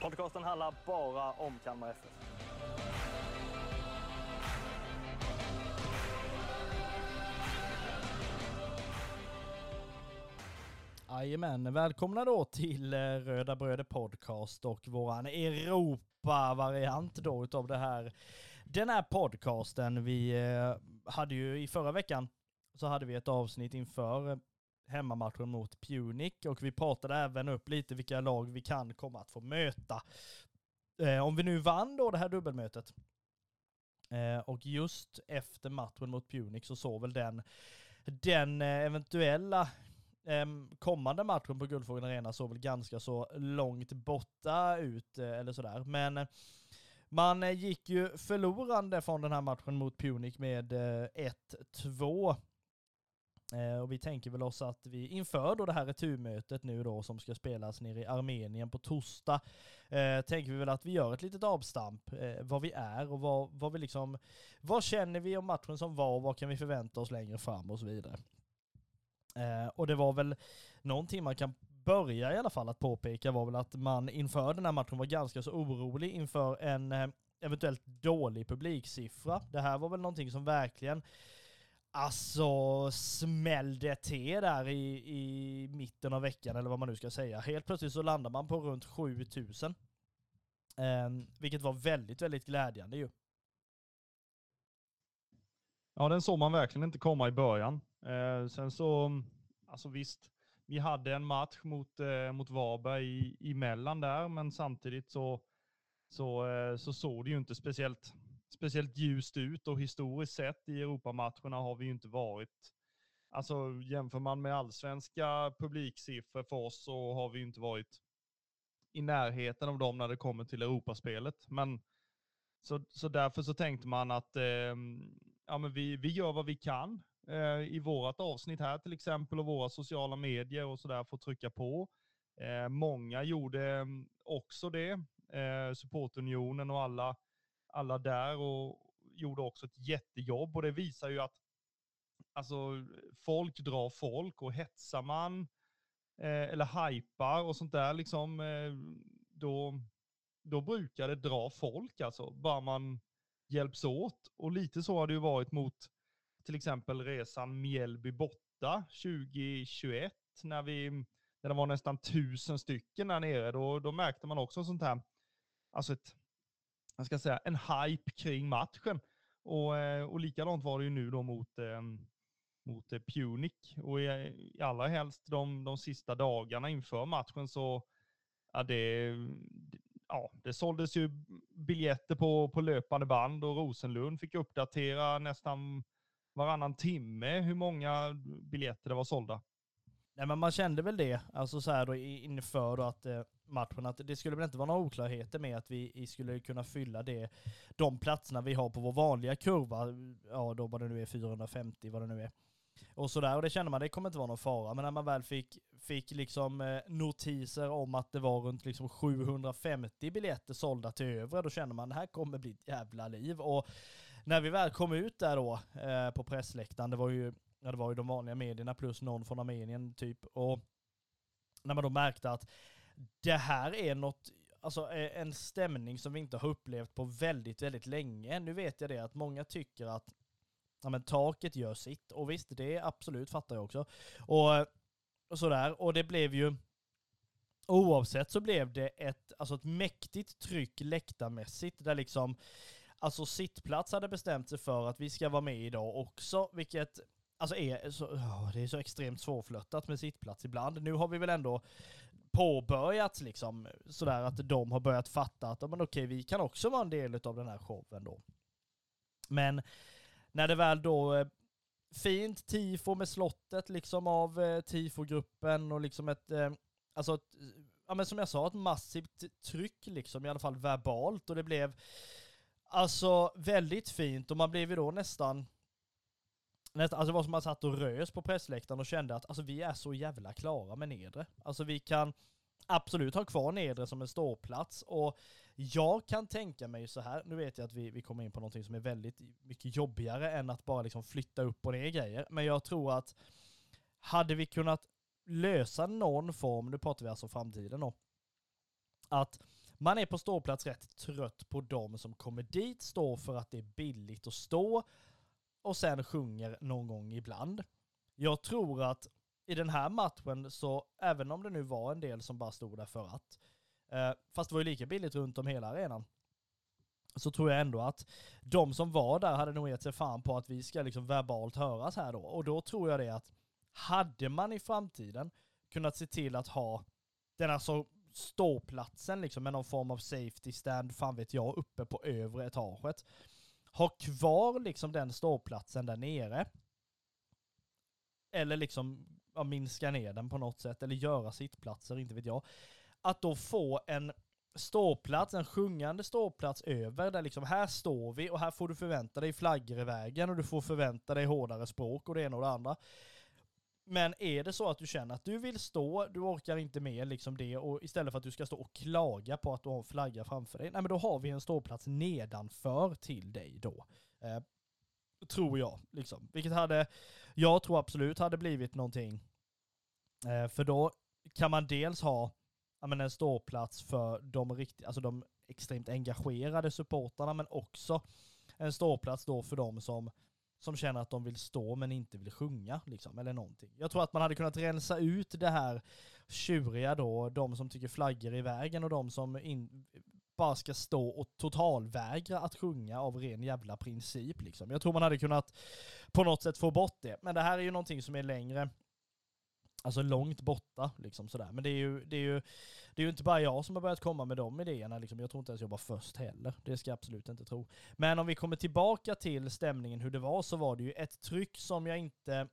Podcasten handlar bara om Kalmar FF. Jajamän, välkomna då till eh, Röda Bröder Podcast och våran Europa-variant då utav det här. Den här podcasten, vi eh, hade ju i förra veckan så hade vi ett avsnitt inför hemmamatchen mot Punic och vi pratade även upp lite vilka lag vi kan komma att få möta. Eh, om vi nu vann då det här dubbelmötet eh, och just efter matchen mot Punic så såg väl den den eh, eventuella ehm, kommande matchen på Guldfågeln Arena såg väl ganska så långt borta ut, eh, eller sådär. Men eh, man eh, gick ju förlorande från den här matchen mot Punic med 1-2. Eh, och vi tänker väl oss att vi inför då det här returmötet nu då som ska spelas nere i Armenien på torsdag, eh, tänker vi väl att vi gör ett litet avstamp, eh, vad vi är och vad, vad vi liksom, vad känner vi om matchen som var och vad kan vi förvänta oss längre fram och så vidare. Eh, och det var väl någonting man kan börja i alla fall att påpeka var väl att man inför den här matchen var ganska så orolig inför en eh, eventuellt dålig publiksiffra. Det här var väl någonting som verkligen Alltså smällde till där i, i mitten av veckan eller vad man nu ska säga. Helt plötsligt så landar man på runt 7000. Eh, vilket var väldigt, väldigt glädjande ju. Ja, den såg man verkligen inte komma i början. Eh, sen så, alltså visst, vi hade en match mot, eh, mot Varberg i, emellan där, men samtidigt så, så, eh, så såg det ju inte speciellt, speciellt ljust ut och historiskt sett i Europamatcherna har vi ju inte varit, alltså jämför man med allsvenska publiksiffror för oss så har vi ju inte varit i närheten av dem när det kommer till Europaspelet. Men så, så därför så tänkte man att eh, ja, men vi, vi gör vad vi kan eh, i vårt avsnitt här till exempel och våra sociala medier och sådär får trycka på. Eh, många gjorde ehm, också det, eh, supportunionen och alla, alla där och gjorde också ett jättejobb och det visar ju att alltså, folk drar folk och hetsar man eh, eller hajpar och sånt där liksom, eh, då, då brukar det dra folk alltså, bara man hjälps åt. Och lite så har det ju varit mot till exempel resan Mjällby borta 2021 när vi när det var nästan tusen stycken där nere. Då, då märkte man också sånt här, alltså ett, jag ska säga, en hype kring matchen. Och, eh, och likadant var det ju nu då mot, ehm, mot eh, Punic. Och i, i allra helst de, de sista dagarna inför matchen så, ja det, ja, det såldes ju biljetter på, på löpande band och Rosenlund fick uppdatera nästan varannan timme hur många biljetter det var sålda. Nej men man kände väl det, alltså så här då inför då att eh, matchen, att det skulle väl inte vara några oklarheter med att vi skulle kunna fylla det, de platserna vi har på vår vanliga kurva, ja då vad det nu är 450, vad det nu är. Och sådär, och det kände man, det kommer inte vara någon fara, men när man väl fick, fick liksom eh, notiser om att det var runt liksom 750 biljetter sålda till övre, då kände man det här kommer bli ett jävla liv. Och när vi väl kom ut där då eh, på pressläktaren, det var ju ja, det var ju de vanliga medierna plus någon från Armenien typ. Och när man då märkte att det här är något, alltså eh, en stämning som vi inte har upplevt på väldigt, väldigt länge. Nu vet jag det att många tycker att ja, men taket gör sitt. Och visst, det absolut fattar jag också. Och, och sådär. Och det blev ju, oavsett så blev det ett, alltså ett mäktigt tryck läktarmässigt där liksom Alltså sittplats hade bestämt sig för att vi ska vara med idag också, vilket alltså är så, oh, det är så extremt svårflörtat med sittplats ibland. Nu har vi väl ändå påbörjat liksom sådär att de har börjat fatta att men okej, vi kan också vara en del av den här showen då. Men när det väl då eh, fint tifo med slottet liksom av eh, tifogruppen och liksom ett, eh, alltså ett, ja men som jag sa, ett massivt tryck liksom, i alla fall verbalt. Och det blev alltså väldigt fint och man blev ju då nästan Nästa, alltså det var som man satt och rös på pressläktaren och kände att alltså, vi är så jävla klara med nedre. Alltså vi kan absolut ha kvar nedre som en ståplats och jag kan tänka mig så här, nu vet jag att vi, vi kommer in på någonting som är väldigt mycket jobbigare än att bara liksom flytta upp och ner grejer, men jag tror att hade vi kunnat lösa någon form, nu pratar vi alltså framtiden då, att man är på ståplats rätt trött på dem som kommer dit, står för att det är billigt att stå och sen sjunger någon gång ibland. Jag tror att i den här matchen så, även om det nu var en del som bara stod där för att, eh, fast det var ju lika billigt runt om hela arenan, så tror jag ändå att de som var där hade nog gett sig fan på att vi ska liksom verbalt höras här då. Och då tror jag det att hade man i framtiden kunnat se till att ha den alltså ståplatsen liksom med någon form av safety stand, fan vet jag, uppe på övre etaget. Ha kvar liksom den ståplatsen där nere. Eller liksom ja, minska ner den på något sätt, eller göra sittplatser, inte vet jag. Att då få en ståplats, en sjungande ståplats över, där liksom här står vi och här får du förvänta dig flaggor i vägen och du får förvänta dig hårdare språk och det ena och det andra. Men är det så att du känner att du vill stå, du orkar inte med liksom det och istället för att du ska stå och klaga på att du har en flagga framför dig, nej men då har vi en ståplats nedanför till dig då. Eh, tror jag, liksom. Vilket hade, jag tror absolut hade blivit någonting. Eh, för då kan man dels ha men en ståplats för de, riktigt, alltså de extremt engagerade supportarna, men också en ståplats då för de som som känner att de vill stå men inte vill sjunga, liksom, eller någonting. Jag tror att man hade kunnat rensa ut det här tjuriga då, de som tycker flaggor är i vägen och de som in, bara ska stå och totalvägra att sjunga av ren jävla princip. Liksom. Jag tror man hade kunnat på något sätt få bort det. Men det här är ju någonting som är längre, alltså långt borta. Liksom sådär. Men det är, ju, det, är ju, det är ju inte bara jag som har börjat komma med de idéerna. Liksom. Jag tror inte ens jag var först heller. Det ska jag absolut inte tro. Men om vi kommer tillbaka till stämningen hur det var så var det ju ett tryck som jag inte...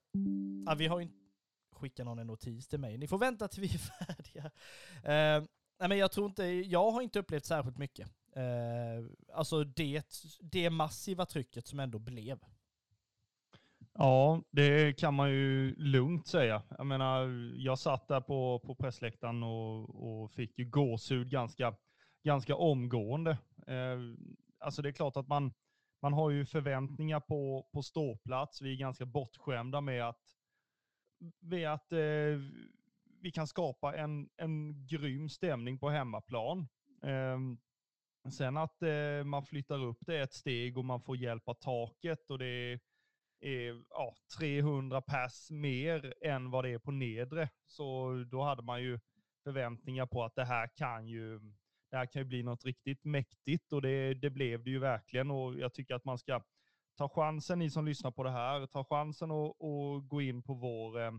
Ja, vi har ju inte skickat någon en notis till mig. Ni får vänta till vi är färdiga. Uh, nej men jag tror inte, jag har inte upplevt särskilt mycket. Uh, alltså det, det massiva trycket som ändå blev. Ja, det kan man ju lugnt säga. Jag menar, jag satt där på, på pressläktaren och, och fick ju gåshud ganska, ganska omgående. Eh, alltså det är klart att man, man har ju förväntningar på, på ståplats. Vi är ganska bortskämda med att, med att eh, vi kan skapa en, en grym stämning på hemmaplan. Eh, sen att eh, man flyttar upp det ett steg och man får hjälp av taket och det är är ja, 300 pass mer än vad det är på nedre. Så då hade man ju förväntningar på att det här kan ju, det här kan ju bli något riktigt mäktigt och det, det blev det ju verkligen. Och jag tycker att man ska ta chansen, ni som lyssnar på det här, ta chansen och, och gå in på vår eh,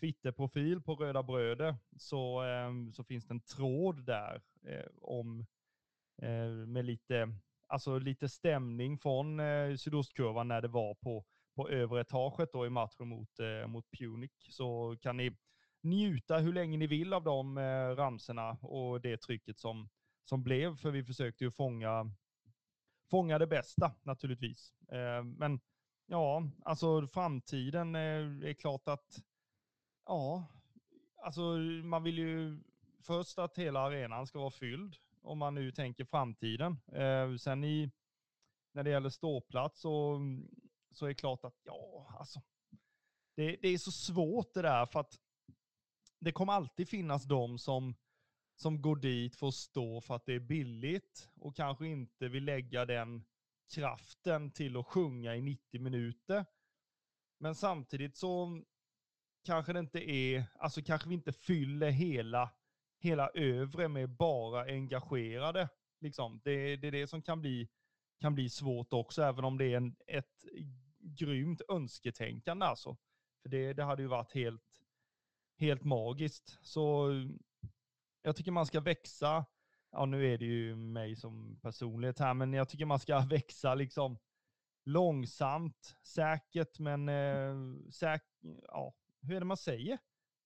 Twitterprofil på Röda Bröder så, eh, så finns det en tråd där eh, om eh, med lite alltså lite stämning från eh, sydostkurvan när det var på, på övre etaget då i matchen mot, eh, mot Punic. Så kan ni njuta hur länge ni vill av de eh, ramserna och det trycket som, som blev, för vi försökte ju fånga, fånga det bästa naturligtvis. Eh, men ja, alltså framtiden eh, är klart att, ja, alltså man vill ju först att hela arenan ska vara fylld om man nu tänker framtiden. Eh, sen i, när det gäller ståplats så, så är det klart att ja, alltså, det, det är så svårt det där för att det kommer alltid finnas de som, som går dit för att stå för att det är billigt och kanske inte vill lägga den kraften till att sjunga i 90 minuter. Men samtidigt så kanske det inte är, alltså kanske vi inte fyller hela hela övre med bara engagerade. Liksom. Det, det är det som kan bli, kan bli svårt också, även om det är en, ett grymt önsketänkande. Alltså. För det, det hade ju varit helt, helt magiskt. Så jag tycker man ska växa. Ja, nu är det ju mig som personlighet här, men jag tycker man ska växa liksom långsamt, säkert, men eh, säk ja, hur är det man säger?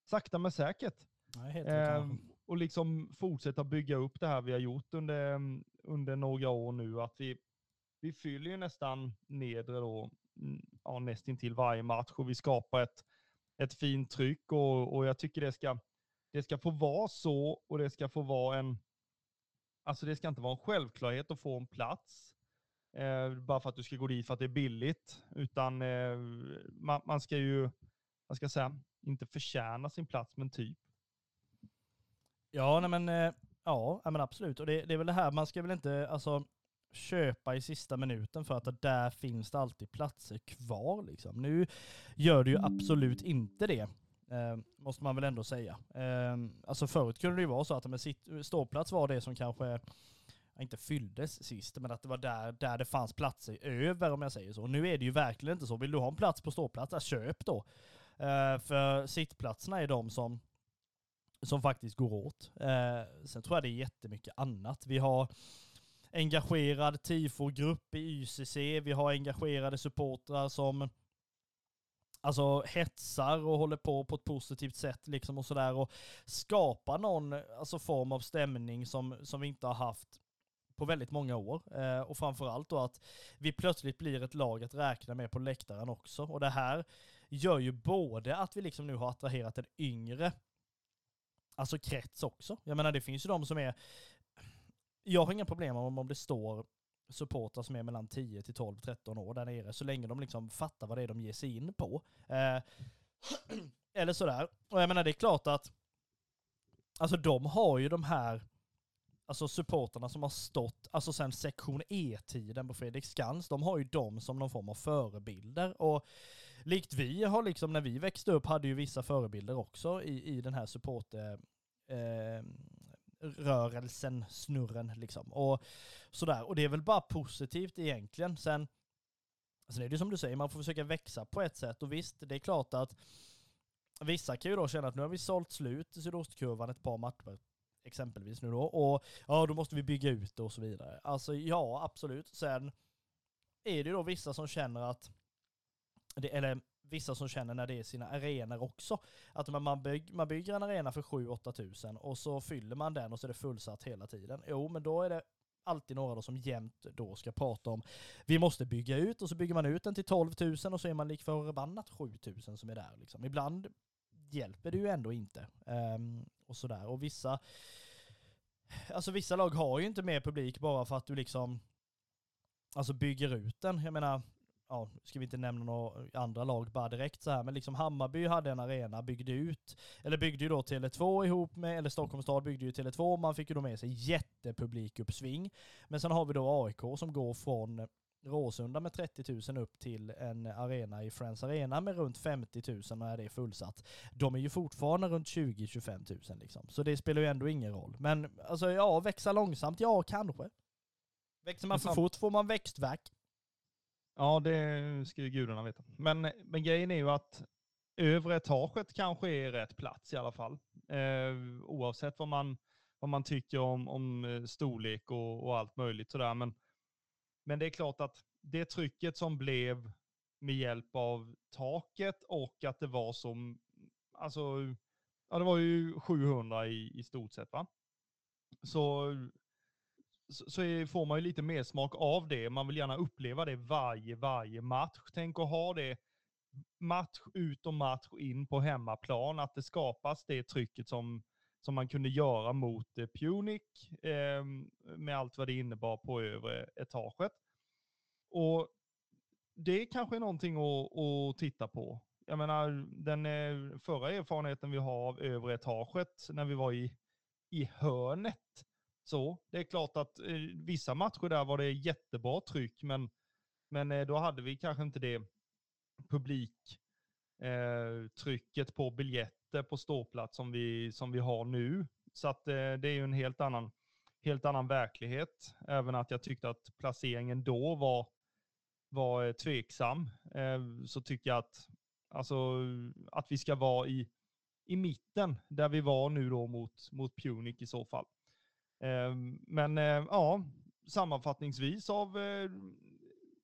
Sakta men säkert. Nej, helt eh, och liksom fortsätta bygga upp det här vi har gjort under, under några år nu. Att vi, vi fyller ju nästan nedre då, mm, ja, nästintill varje match och vi skapar ett, ett fint tryck och, och jag tycker det ska, det ska få vara så och det ska få vara en, alltså det ska inte vara en självklarhet att få en plats eh, bara för att du ska gå dit för att det är billigt, utan eh, man, man ska ju, vad ska jag säga, inte förtjäna sin plats, men typ. Ja, nej men, eh, ja, men absolut. Och det, det, är väl det här, man ska väl inte alltså, köpa i sista minuten för att där finns det alltid platser kvar. Liksom. Nu gör det ju absolut inte det. Eh, måste man väl ändå säga. Eh, alltså förut kunde det ju vara så att med sitt, ståplats var det som kanske inte fylldes sist, men att det var där, där det fanns platser över om jag säger så. Nu är det ju verkligen inte så. Vill du ha en plats på ståplats, köp då. Eh, för sittplatserna är de som, som faktiskt går åt. Eh, sen tror jag det är jättemycket annat. Vi har engagerad tifogrupp i YCC, vi har engagerade supportrar som alltså hetsar och håller på på ett positivt sätt liksom och sådär och skapar någon alltså, form av stämning som, som vi inte har haft på väldigt många år. Eh, och framförallt då att vi plötsligt blir ett lag att räkna med på läktaren också. Och det här gör ju både att vi liksom nu har attraherat en yngre alltså krets också. Jag menar det finns ju de som är, jag har inga problem om, om det står supportrar som är mellan 10 till 12, 13 år där nere, så länge de liksom fattar vad det är de ger sig in på. Eh, eller sådär. Och jag menar det är klart att, alltså de har ju de här alltså supporterna som har stått, alltså sen sektion E-tiden på Fredriksskans, de har ju dem som någon form av förebilder. Och likt vi har liksom, när vi växte upp, hade ju vissa förebilder också i, i den här support eh, ehm, rörelsen, snurren liksom. Och sådär. Och det är väl bara positivt egentligen. Sen, sen är det ju som du säger, man får försöka växa på ett sätt. Och visst, det är klart att vissa kan ju då känna att nu har vi sålt slut i sydostkurvan ett par matcher exempelvis nu då. Och ja, då måste vi bygga ut det och så vidare. Alltså ja, absolut. Sen är det ju då vissa som känner att, det, eller vissa som känner när det är sina arenor också, att man, bygg, man bygger en arena för 7-8 tusen och så fyller man den och så är det fullsatt hela tiden. Jo, men då är det alltid några då som jämt då ska prata om vi måste bygga ut och så bygger man ut den till 12 000 och så är man lik förbannat 7 000 som är där. Liksom. Ibland hjälper det ju ändå inte. Um, och sådär. Och vissa, alltså vissa lag har ju inte mer publik bara för att du liksom, alltså bygger ut den. Jag menar, ja, ska vi inte nämna några andra lag bara direkt så här, men liksom Hammarby hade en arena, byggde ut, eller byggde ju då Tele2 ihop med, eller Stockholms stad byggde ju Tele2, man fick ju då med sig jättepublikuppsving. Men sen har vi då AIK som går från Råsunda med 30 000 upp till en arena i Friends Arena med runt 50 000 när det är fullsatt. De är ju fortfarande runt 20-25 000 liksom. Så det spelar ju ändå ingen roll. Men alltså ja, växa långsamt, ja kanske. Växer man för fort får man växtverk. Ja, det ska ju gudarna veta. Men, men grejen är ju att övre etaget kanske är rätt plats i alla fall. Eh, oavsett vad man, vad man tycker om, om eh, storlek och, och allt möjligt sådär. Men men det är klart att det trycket som blev med hjälp av taket och att det var som, alltså, ja det var ju 700 i, i stort sett va. Så, så, så får man ju lite mer smak av det. Man vill gärna uppleva det varje, varje match. Tänk att ha det match ut och match in på hemmaplan, att det skapas det trycket som, som man kunde göra mot eh, Punic eh, med allt vad det innebar på övre etaget. Och det kanske är någonting att, att titta på. Jag menar, den eh, förra erfarenheten vi har av övre etaget när vi var i, i hörnet. Så det är klart att eh, vissa matcher där var det jättebra tryck, men, men eh, då hade vi kanske inte det publiktrycket eh, på biljetter på ståplats som vi, som vi har nu. Så att eh, det är ju en helt annan, helt annan verklighet. Även att jag tyckte att placeringen då var var eh, tveksam eh, så tycker jag att, alltså, att vi ska vara i, i mitten där vi var nu då mot, mot Punic i så fall. Ehm, men eh, ja, sammanfattningsvis av eh,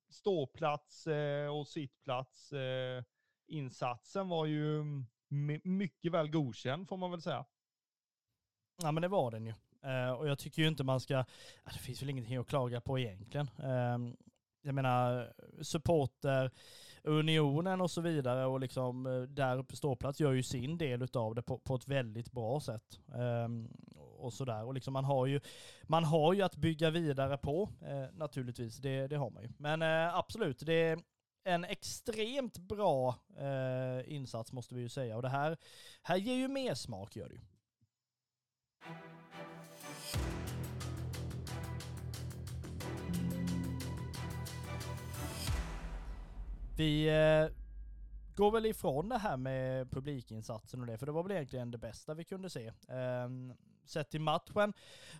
ståplats eh, och sittplats insatsen var ju mycket väl godkänd får man väl säga. Ja men det var den ju. Och jag tycker ju inte man ska, det finns väl ingenting att klaga på egentligen. Ehm, jag menar, supporter, unionen och så vidare och liksom där uppe ståplats gör ju sin del utav det på, på ett väldigt bra sätt. Um, och sådär. Och liksom man har ju, man har ju att bygga vidare på eh, naturligtvis, det, det har man ju. Men eh, absolut, det är en extremt bra eh, insats måste vi ju säga. Och det här, här ger ju mer smak gör det ju. Vi eh, går väl ifrån det här med publikinsatsen och det, för det var väl egentligen det bästa vi kunde se. Ehm, Sett till matchen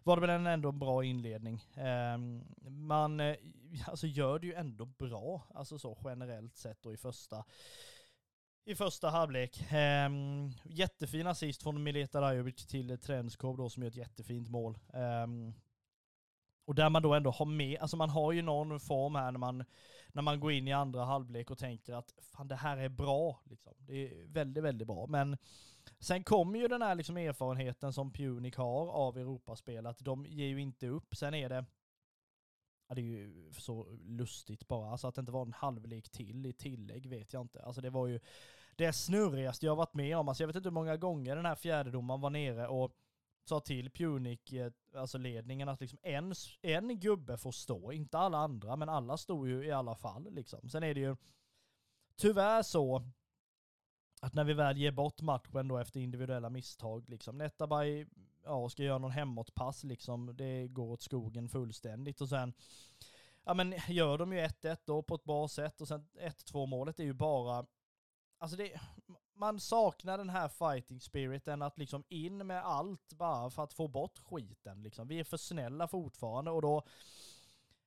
var det väl en ändå en bra inledning. Eh, man eh, alltså gör det ju ändå bra, alltså så generellt sett och i första i första halvlek. Eh, jättefin assist från Mileta Rajovic till Trenskov då som gör ett jättefint mål. Eh, och där man då ändå har med, alltså man har ju någon form här när man, när man går in i andra halvlek och tänker att fan det här är bra. Liksom. Det är väldigt, väldigt bra. Men sen kommer ju den här liksom erfarenheten som Punic har av Europaspel, att de ger ju inte upp. Sen är det, ja, det är ju så lustigt bara, alltså att det inte var en halvlek till i tillägg vet jag inte. Alltså det var ju det snurrigaste jag varit med om. Alltså jag vet inte hur många gånger den här fjärdedomaren var nere och sa till Punic, eh, alltså ledningen, att liksom en, en gubbe får stå, inte alla andra, men alla stod ju i alla fall liksom. Sen är det ju tyvärr så att när vi väl ger bort matchen då efter individuella misstag, liksom Netabay, ja, ska göra någon hemåtpass liksom, det går åt skogen fullständigt och sen Ja men gör de ju 1-1 då på ett bra sätt och sen 1-2 målet är ju bara Alltså det, man saknar den här fighting spiriten att liksom in med allt bara för att få bort skiten liksom. Vi är för snälla fortfarande och då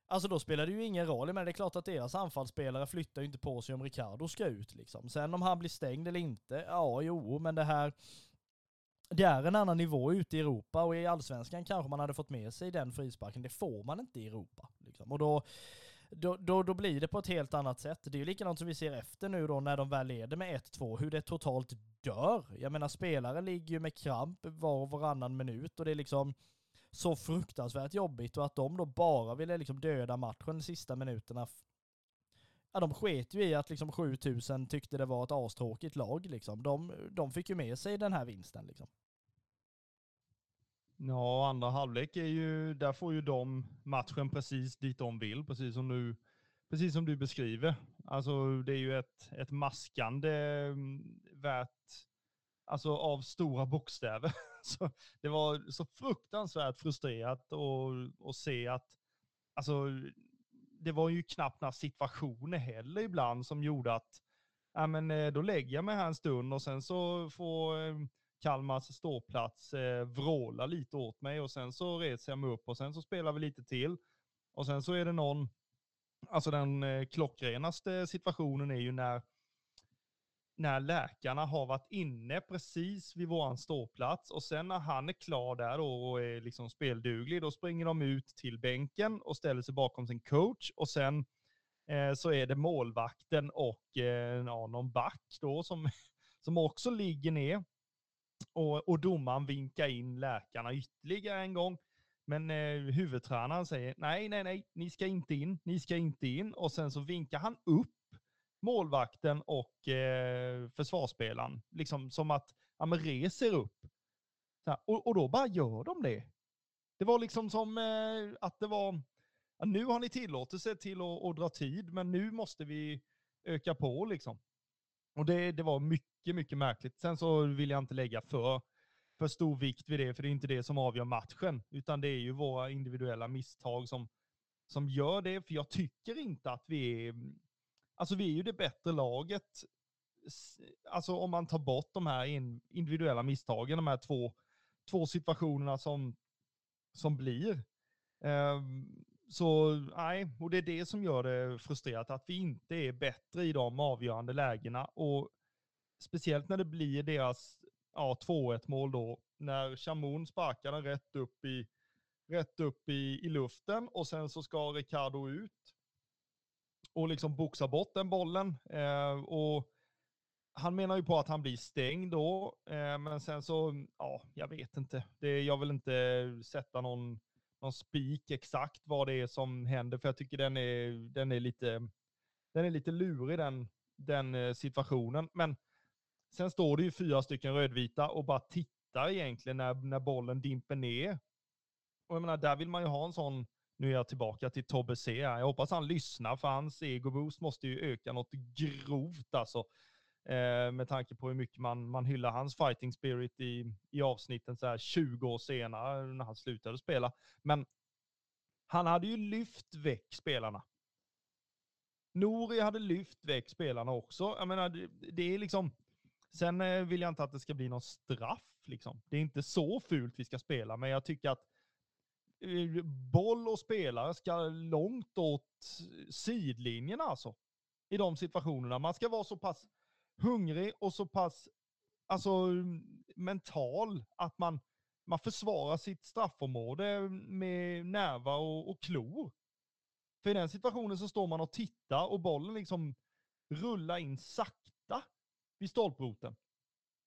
Alltså då spelar det ju ingen roll, men det är klart att deras anfallsspelare flyttar ju inte på sig om Ricardo ska ut liksom. Sen om han blir stängd eller inte, ja jo, men det här det är en annan nivå ute i Europa och i allsvenskan kanske man hade fått med sig den frisparken. Det får man inte i Europa. Liksom. Och då, då, då, då blir det på ett helt annat sätt. Det är ju likadant som vi ser efter nu då när de väl leder med 1-2, hur det totalt dör. Jag menar spelare ligger ju med kramp var och varannan minut och det är liksom så fruktansvärt jobbigt och att de då bara ville liksom döda matchen de sista minuterna. Ja, de sket ju i att liksom 7000 tyckte det var ett astråkigt lag liksom. De, de fick ju med sig den här vinsten liksom. Ja, andra halvlek är ju, där får ju de matchen precis dit de vill, precis som du, precis som du beskriver. Alltså det är ju ett, ett maskande mm, värt, alltså av stora bokstäver. Alltså, det var så fruktansvärt frustrerat att se att, alltså det var ju knappt några situationer heller ibland som gjorde att, ja men eh, då lägger jag mig här en stund och sen så får eh, Kalmars ståplats eh, vråla lite åt mig och sen så reser jag mig upp och sen så spelar vi lite till. Och sen så är det någon, alltså den eh, klockrenaste situationen är ju när, när läkarna har varit inne precis vid våran ståplats och sen när han är klar där då och är liksom spelduglig, då springer de ut till bänken och ställer sig bakom sin coach och sen eh, så är det målvakten och eh, ja, någon back då som, som också ligger ner. Och, och domaren vinkar in läkarna ytterligare en gång. Men eh, huvudtränaren säger nej, nej, nej, ni ska inte in, ni ska inte in. Och sen så vinkar han upp målvakten och eh, försvarsspelaren. Liksom som att, ja men reser upp. Här, och, och, då bara gör de det. Det var liksom som eh, att det var, ja, nu har ni tillåtelse till att, att dra tid, men nu måste vi öka på liksom. Och det, det var mycket, mycket märkligt. Sen så vill jag inte lägga för, för stor vikt vid det, för det är inte det som avgör matchen, utan det är ju våra individuella misstag som, som gör det. För jag tycker inte att vi är, alltså vi är ju det bättre laget. Alltså om man tar bort de här individuella misstagen, de här två, två situationerna som, som blir. Um, så nej, och det är det som gör det frustrerat, att vi inte är bättre i de avgörande lägena. Och speciellt när det blir deras ja, 2-1 mål då, när Chamon sparkar den rätt upp i, rätt upp i, i luften och sen så ska Ricardo ut och liksom boxar bort den bollen. Eh, och han menar ju på att han blir stängd då, eh, men sen så, ja, jag vet inte. Det, jag vill inte sätta någon, någon spik exakt vad det är som händer, för jag tycker den är, den är lite, den är lite lurig den, den eh, situationen. Men sen står det ju fyra stycken rödvita och bara tittar egentligen när, när bollen dimper ner. Och jag menar, där vill man ju ha en sån, nu är jag tillbaka till Tobbe C. Jag hoppas han lyssnar, för hans egoboost måste ju öka något grovt alltså. Eh, med tanke på hur mycket man, man hyllar hans fighting spirit i, i avsnitten så här 20 år senare när han slutade spela. Men han hade ju lyft väck spelarna. Nori hade lyft väck spelarna också. Jag menar, det, det är liksom... Sen eh, vill jag inte att det ska bli någon straff. Liksom. Det är inte så fult vi ska spela, men jag tycker att boll och spelare ska långt åt sidlinjerna alltså. I de situationerna. Man ska vara så pass hungrig och så pass alltså, mental att man, man försvarar sitt straffområde med nävar och, och klor. För i den situationen så står man och tittar och bollen liksom rullar in sakta vid stolproten.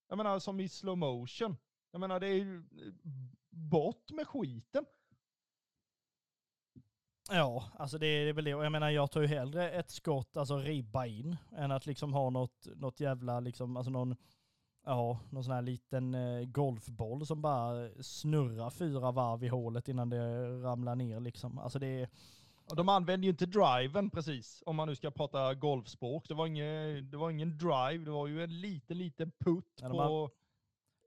Jag menar som i slow motion. Jag menar det är ju bort med skiten. Ja, alltså det är väl det. Jag menar, jag tar ju hellre ett skott, alltså ribba in, än att liksom ha något, något jävla, liksom, alltså någon, ja, någon sån här liten eh, golfboll som bara snurrar fyra varv i hålet innan det ramlar ner liksom. Alltså det är... Och de använder ju inte driven precis, om man nu ska prata golfspråk. Det var ingen, det var ingen drive, det var ju en liten, liten putt ja, på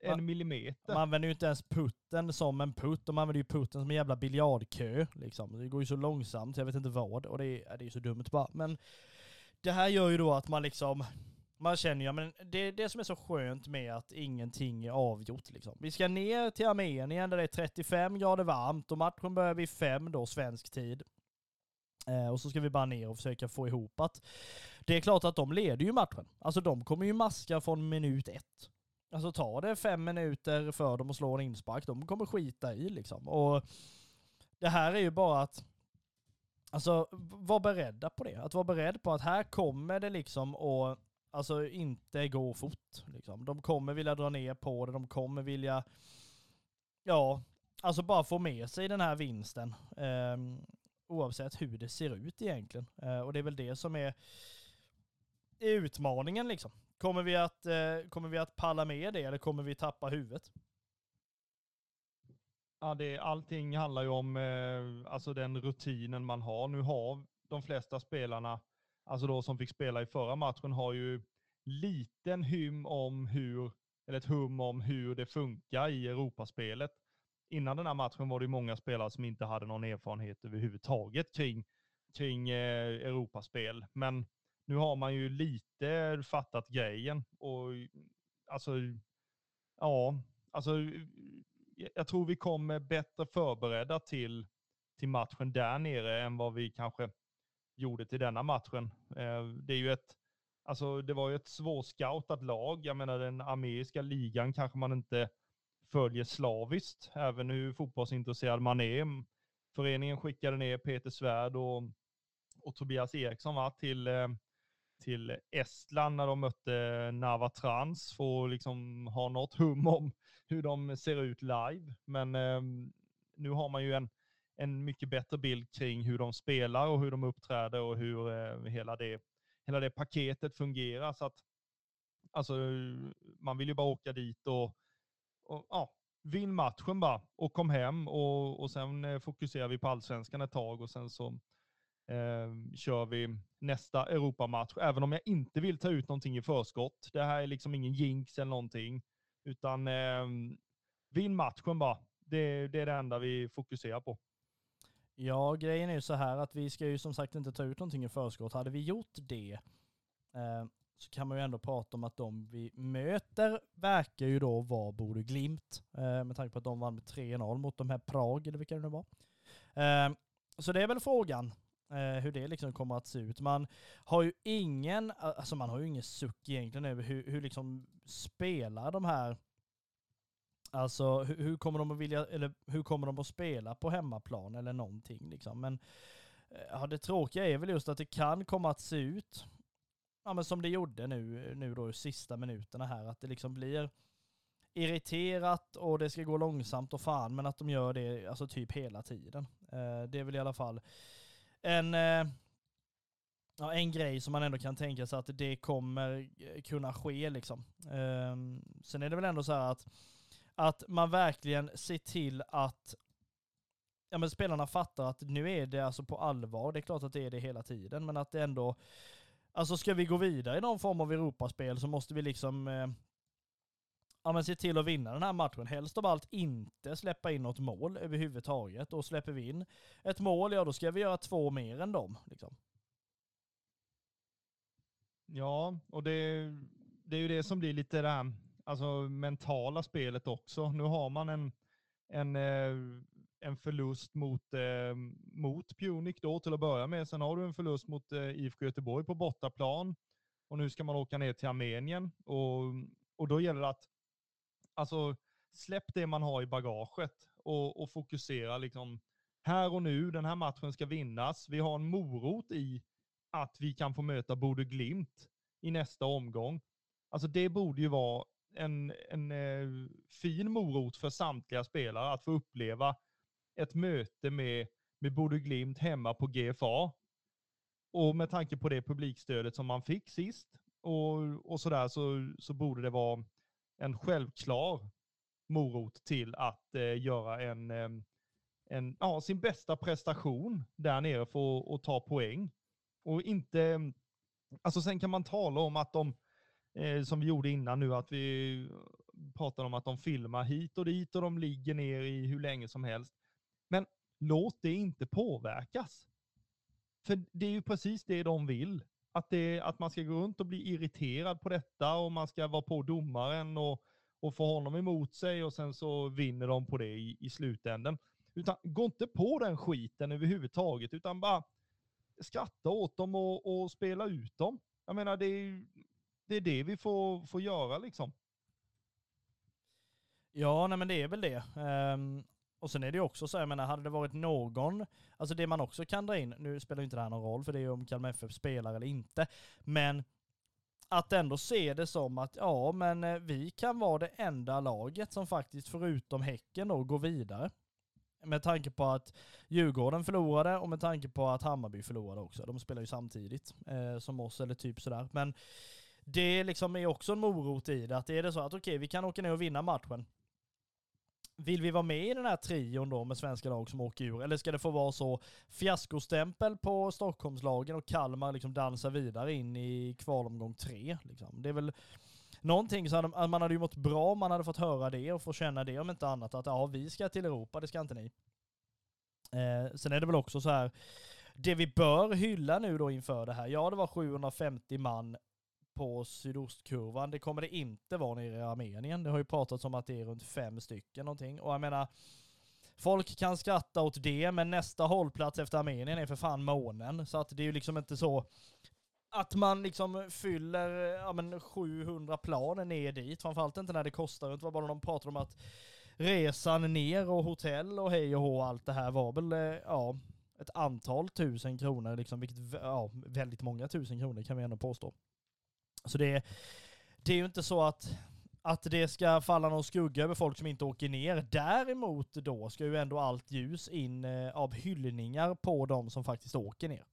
en man, millimeter. Man använder ju inte ens putten som en putt, de använder ju putten som en jävla biljardkö. Liksom. Det går ju så långsamt, jag vet inte vad. Och det är, det är så dumt bara. Men det här gör ju då att man liksom, man känner ju, men det är det som är så skönt med att ingenting är avgjort liksom. Vi ska ner till armén igen där det är 35 grader varmt och matchen börjar vid fem då, svensk tid. Eh, och så ska vi bara ner och försöka få ihop att det är klart att de leder ju matchen. Alltså de kommer ju maska från minut ett. Alltså tar det fem minuter för dem att slå en inspark, de kommer skita i liksom. Och det här är ju bara att, alltså var beredda på det. Att vara beredd på att här kommer det liksom att, alltså inte gå fort. Liksom. De kommer vilja dra ner på det, de kommer vilja, ja, alltså bara få med sig den här vinsten. Eh, oavsett hur det ser ut egentligen. Eh, och det är väl det som är utmaningen liksom. Kommer vi, att, eh, kommer vi att palla med det eller kommer vi tappa huvudet? Ja, det, allting handlar ju om eh, alltså den rutinen man har. Nu har de flesta spelarna, alltså då som fick spela i förra matchen, har ju liten hum om hur, eller ett hum om hur det funkar i Europaspelet. Innan den här matchen var det många spelare som inte hade någon erfarenhet överhuvudtaget kring, kring eh, Europaspel. Men nu har man ju lite fattat grejen och alltså, ja, alltså jag tror vi kommer bättre förberedda till, till matchen där nere än vad vi kanske gjorde till denna matchen. Eh, det är ju ett, alltså det var ju ett svårscoutat lag. Jag menar den armeiska ligan kanske man inte följer slaviskt, även hur fotbollsintresserad man är. Föreningen skickade ner Peter Svärd och, och Tobias Eriksson va, till, eh, till Estland när de mötte Navatrans för att liksom ha något hum om hur de ser ut live. Men eh, nu har man ju en, en mycket bättre bild kring hur de spelar och hur de uppträder och hur eh, hela, det, hela det paketet fungerar. Så att, alltså, man vill ju bara åka dit och, och ja, vinn matchen bara och kom hem och, och sen eh, fokuserar vi på allsvenskan ett tag och sen så eh, kör vi nästa Europamatch, även om jag inte vill ta ut någonting i förskott. Det här är liksom ingen jinx eller någonting, utan eh, vinn matchen bara. Det, det är det enda vi fokuserar på. Ja, grejen är ju så här att vi ska ju som sagt inte ta ut någonting i förskott. Hade vi gjort det eh, så kan man ju ändå prata om att de vi möter verkar ju då vara Borde Glimt. Eh, med tanke på att de vann med 3-0 mot de här Prag, eller vilka det nu var. Eh, så det är väl frågan Eh, hur det liksom kommer att se ut. Man har ju ingen, alltså man har ju ingen suck egentligen över hur, hur liksom spelar de här Alltså hur, hur, kommer de att vilja, eller hur kommer de att spela på hemmaplan eller någonting liksom. Men eh, ja, det tråkiga är väl just att det kan komma att se ut ja, men som det gjorde nu, nu då i sista minuterna här, att det liksom blir irriterat och det ska gå långsamt och fan, men att de gör det alltså typ hela tiden. Eh, det är väl i alla fall en, eh, ja, en grej som man ändå kan tänka sig att det kommer eh, kunna ske liksom. Eh, sen är det väl ändå så här att, att man verkligen ser till att ja, men spelarna fattar att nu är det alltså på allvar. Det är klart att det är det hela tiden, men att det ändå Alltså ska vi gå vidare i någon form av Europaspel så måste vi liksom eh, ja, men se till att vinna den här matchen. Helst av allt inte släppa in något mål överhuvudtaget. Och släpper vi in ett mål, ja då ska vi göra två mer än dem. Liksom. Ja, och det, det är ju det som blir lite det här alltså, mentala spelet också. Nu har man en, en, eh, en förlust mot, eh, mot Punic då till att börja med. Sen har du en förlust mot eh, IFK Göteborg på bortaplan. Och nu ska man åka ner till Armenien. Och, och då gäller det att alltså, släpp det man har i bagaget och, och fokusera liksom här och nu. Den här matchen ska vinnas. Vi har en morot i att vi kan få möta Bode Glimt i nästa omgång. Alltså det borde ju vara en, en eh, fin morot för samtliga spelare att få uppleva ett möte med, med Bode Glimt hemma på GFA. Och med tanke på det publikstödet som man fick sist och, och sådär så, så borde det vara en självklar morot till att eh, göra en, ehm, en, ja, sin bästa prestation där nere för att ta poäng. Och inte, ehm, alltså sen kan man tala om att de, eh, som vi gjorde innan nu, att vi eh, pratade om att de filmar hit och dit och de ligger ner i hur länge som helst. Men låt det inte påverkas. För det är ju precis det de vill. Att, det, att man ska gå runt och bli irriterad på detta och man ska vara på domaren och, och få honom emot sig och sen så vinner de på det i, i slutändan. Utan gå inte på den skiten överhuvudtaget, utan bara skratta åt dem och, och spela ut dem. Jag menar, det är, det är det vi får, får göra liksom. Ja, nej men det är väl det. Um, och sen är det ju också så, jag menar, hade det varit någon, alltså det man också kan dra in, nu spelar inte det här någon roll för det är ju om Kalmar FF spelar eller inte, men att ändå se det som att ja, men eh, vi kan vara det enda laget som faktiskt förutom Häcken då går vidare. Med tanke på att Djurgården förlorade och med tanke på att Hammarby förlorade också. De spelar ju samtidigt eh, som oss eller typ sådär. Men det liksom är också en morot i det. Att är det så att okej, okay, vi kan åka ner och vinna matchen. Vill vi vara med i den här trion då med svenska lag som åker ur? Eller ska det få vara så fiaskostämpel på Stockholmslagen och Kalmar liksom dansar vidare in i kvalomgång tre? Liksom. Det är väl någonting så hade, man hade ju mått bra om man hade fått höra det och få känna det om inte annat att ja, vi ska till Europa, det ska inte ni. Eh, sen är det väl också så här, det vi bör hylla nu då inför det här, ja det var 750 man på sydostkurvan. Det kommer det inte vara nere i Armenien. Det har ju pratats om att det är runt fem stycken någonting. Och jag menar, folk kan skratta åt det, men nästa hållplats efter Armenien är för fan månen. Så att det är ju liksom inte så att man liksom fyller ja, men 700 plan ner dit. Framförallt inte när det kostar. Det var bara de pratade om att resan ner och hotell och hej och hå allt det här var väl, eh, ja, ett antal tusen kronor liksom, vilket, ja, väldigt många tusen kronor kan vi ändå påstå. Så det, det är ju inte så att, att det ska falla någon skugga över folk som inte åker ner. Däremot då ska ju ändå allt ljus in eh, av hyllningar på de som faktiskt åker ner.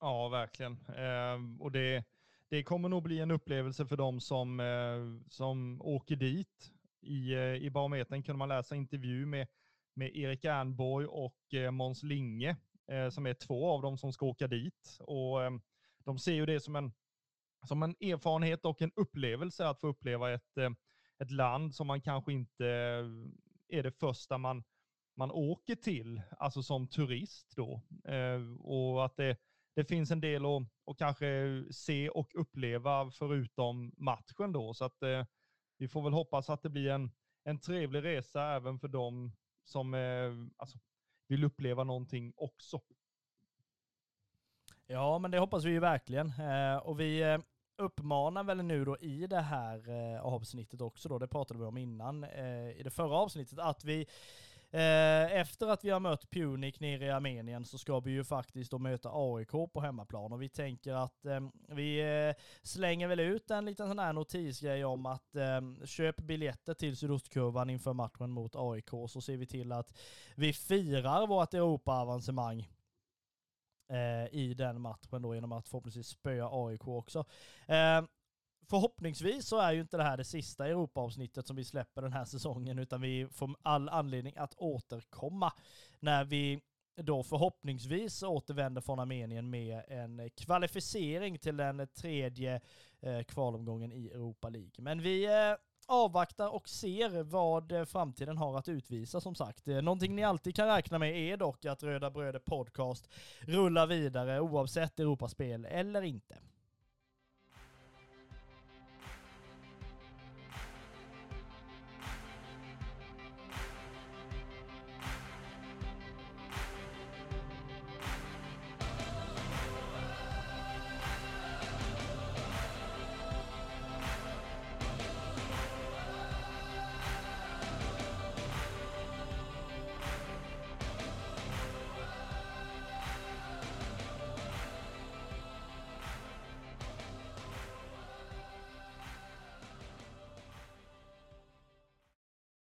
Ja, verkligen. Eh, och det, det kommer nog bli en upplevelse för de som, eh, som åker dit. I, eh, I barometern kunde man läsa intervju med, med Erik Ernborg och eh, Måns Linge, eh, som är två av dem som ska åka dit. Och ehm, de ser ju det som en, som en erfarenhet och en upplevelse att få uppleva ett, eh, ett land som man kanske inte eh, är det första man, man åker till, alltså som turist då. Eh, och att det, det finns en del att, att kanske se och uppleva förutom matchen då. Så att vi får väl hoppas att det blir en, en trevlig resa även för dem som alltså, vill uppleva någonting också. Ja, men det hoppas vi ju verkligen. Eh, och vi eh, uppmanar väl nu då i det här eh, avsnittet också då, det pratade vi om innan eh, i det förra avsnittet, att vi eh, efter att vi har mött Punic nere i Armenien så ska vi ju faktiskt då möta AIK på hemmaplan och vi tänker att eh, vi slänger väl ut en liten sån här notisgrej om att eh, köp biljetter till sydostkurvan inför matchen mot AIK så ser vi till att vi firar vårt Europa-avancemang Eh, i den matchen då genom att förhoppningsvis spöa AIK också. Eh, förhoppningsvis så är ju inte det här det sista Europa-avsnittet som vi släpper den här säsongen, utan vi får all anledning att återkomma när vi då förhoppningsvis återvänder från Armenien med en kvalificering till den tredje eh, kvalomgången i Europa League. Men vi eh, avvaktar och ser vad eh, framtiden har att utvisa som sagt. Eh, någonting ni alltid kan räkna med är dock att Röda Bröder Podcast rullar vidare oavsett Europaspel eller inte.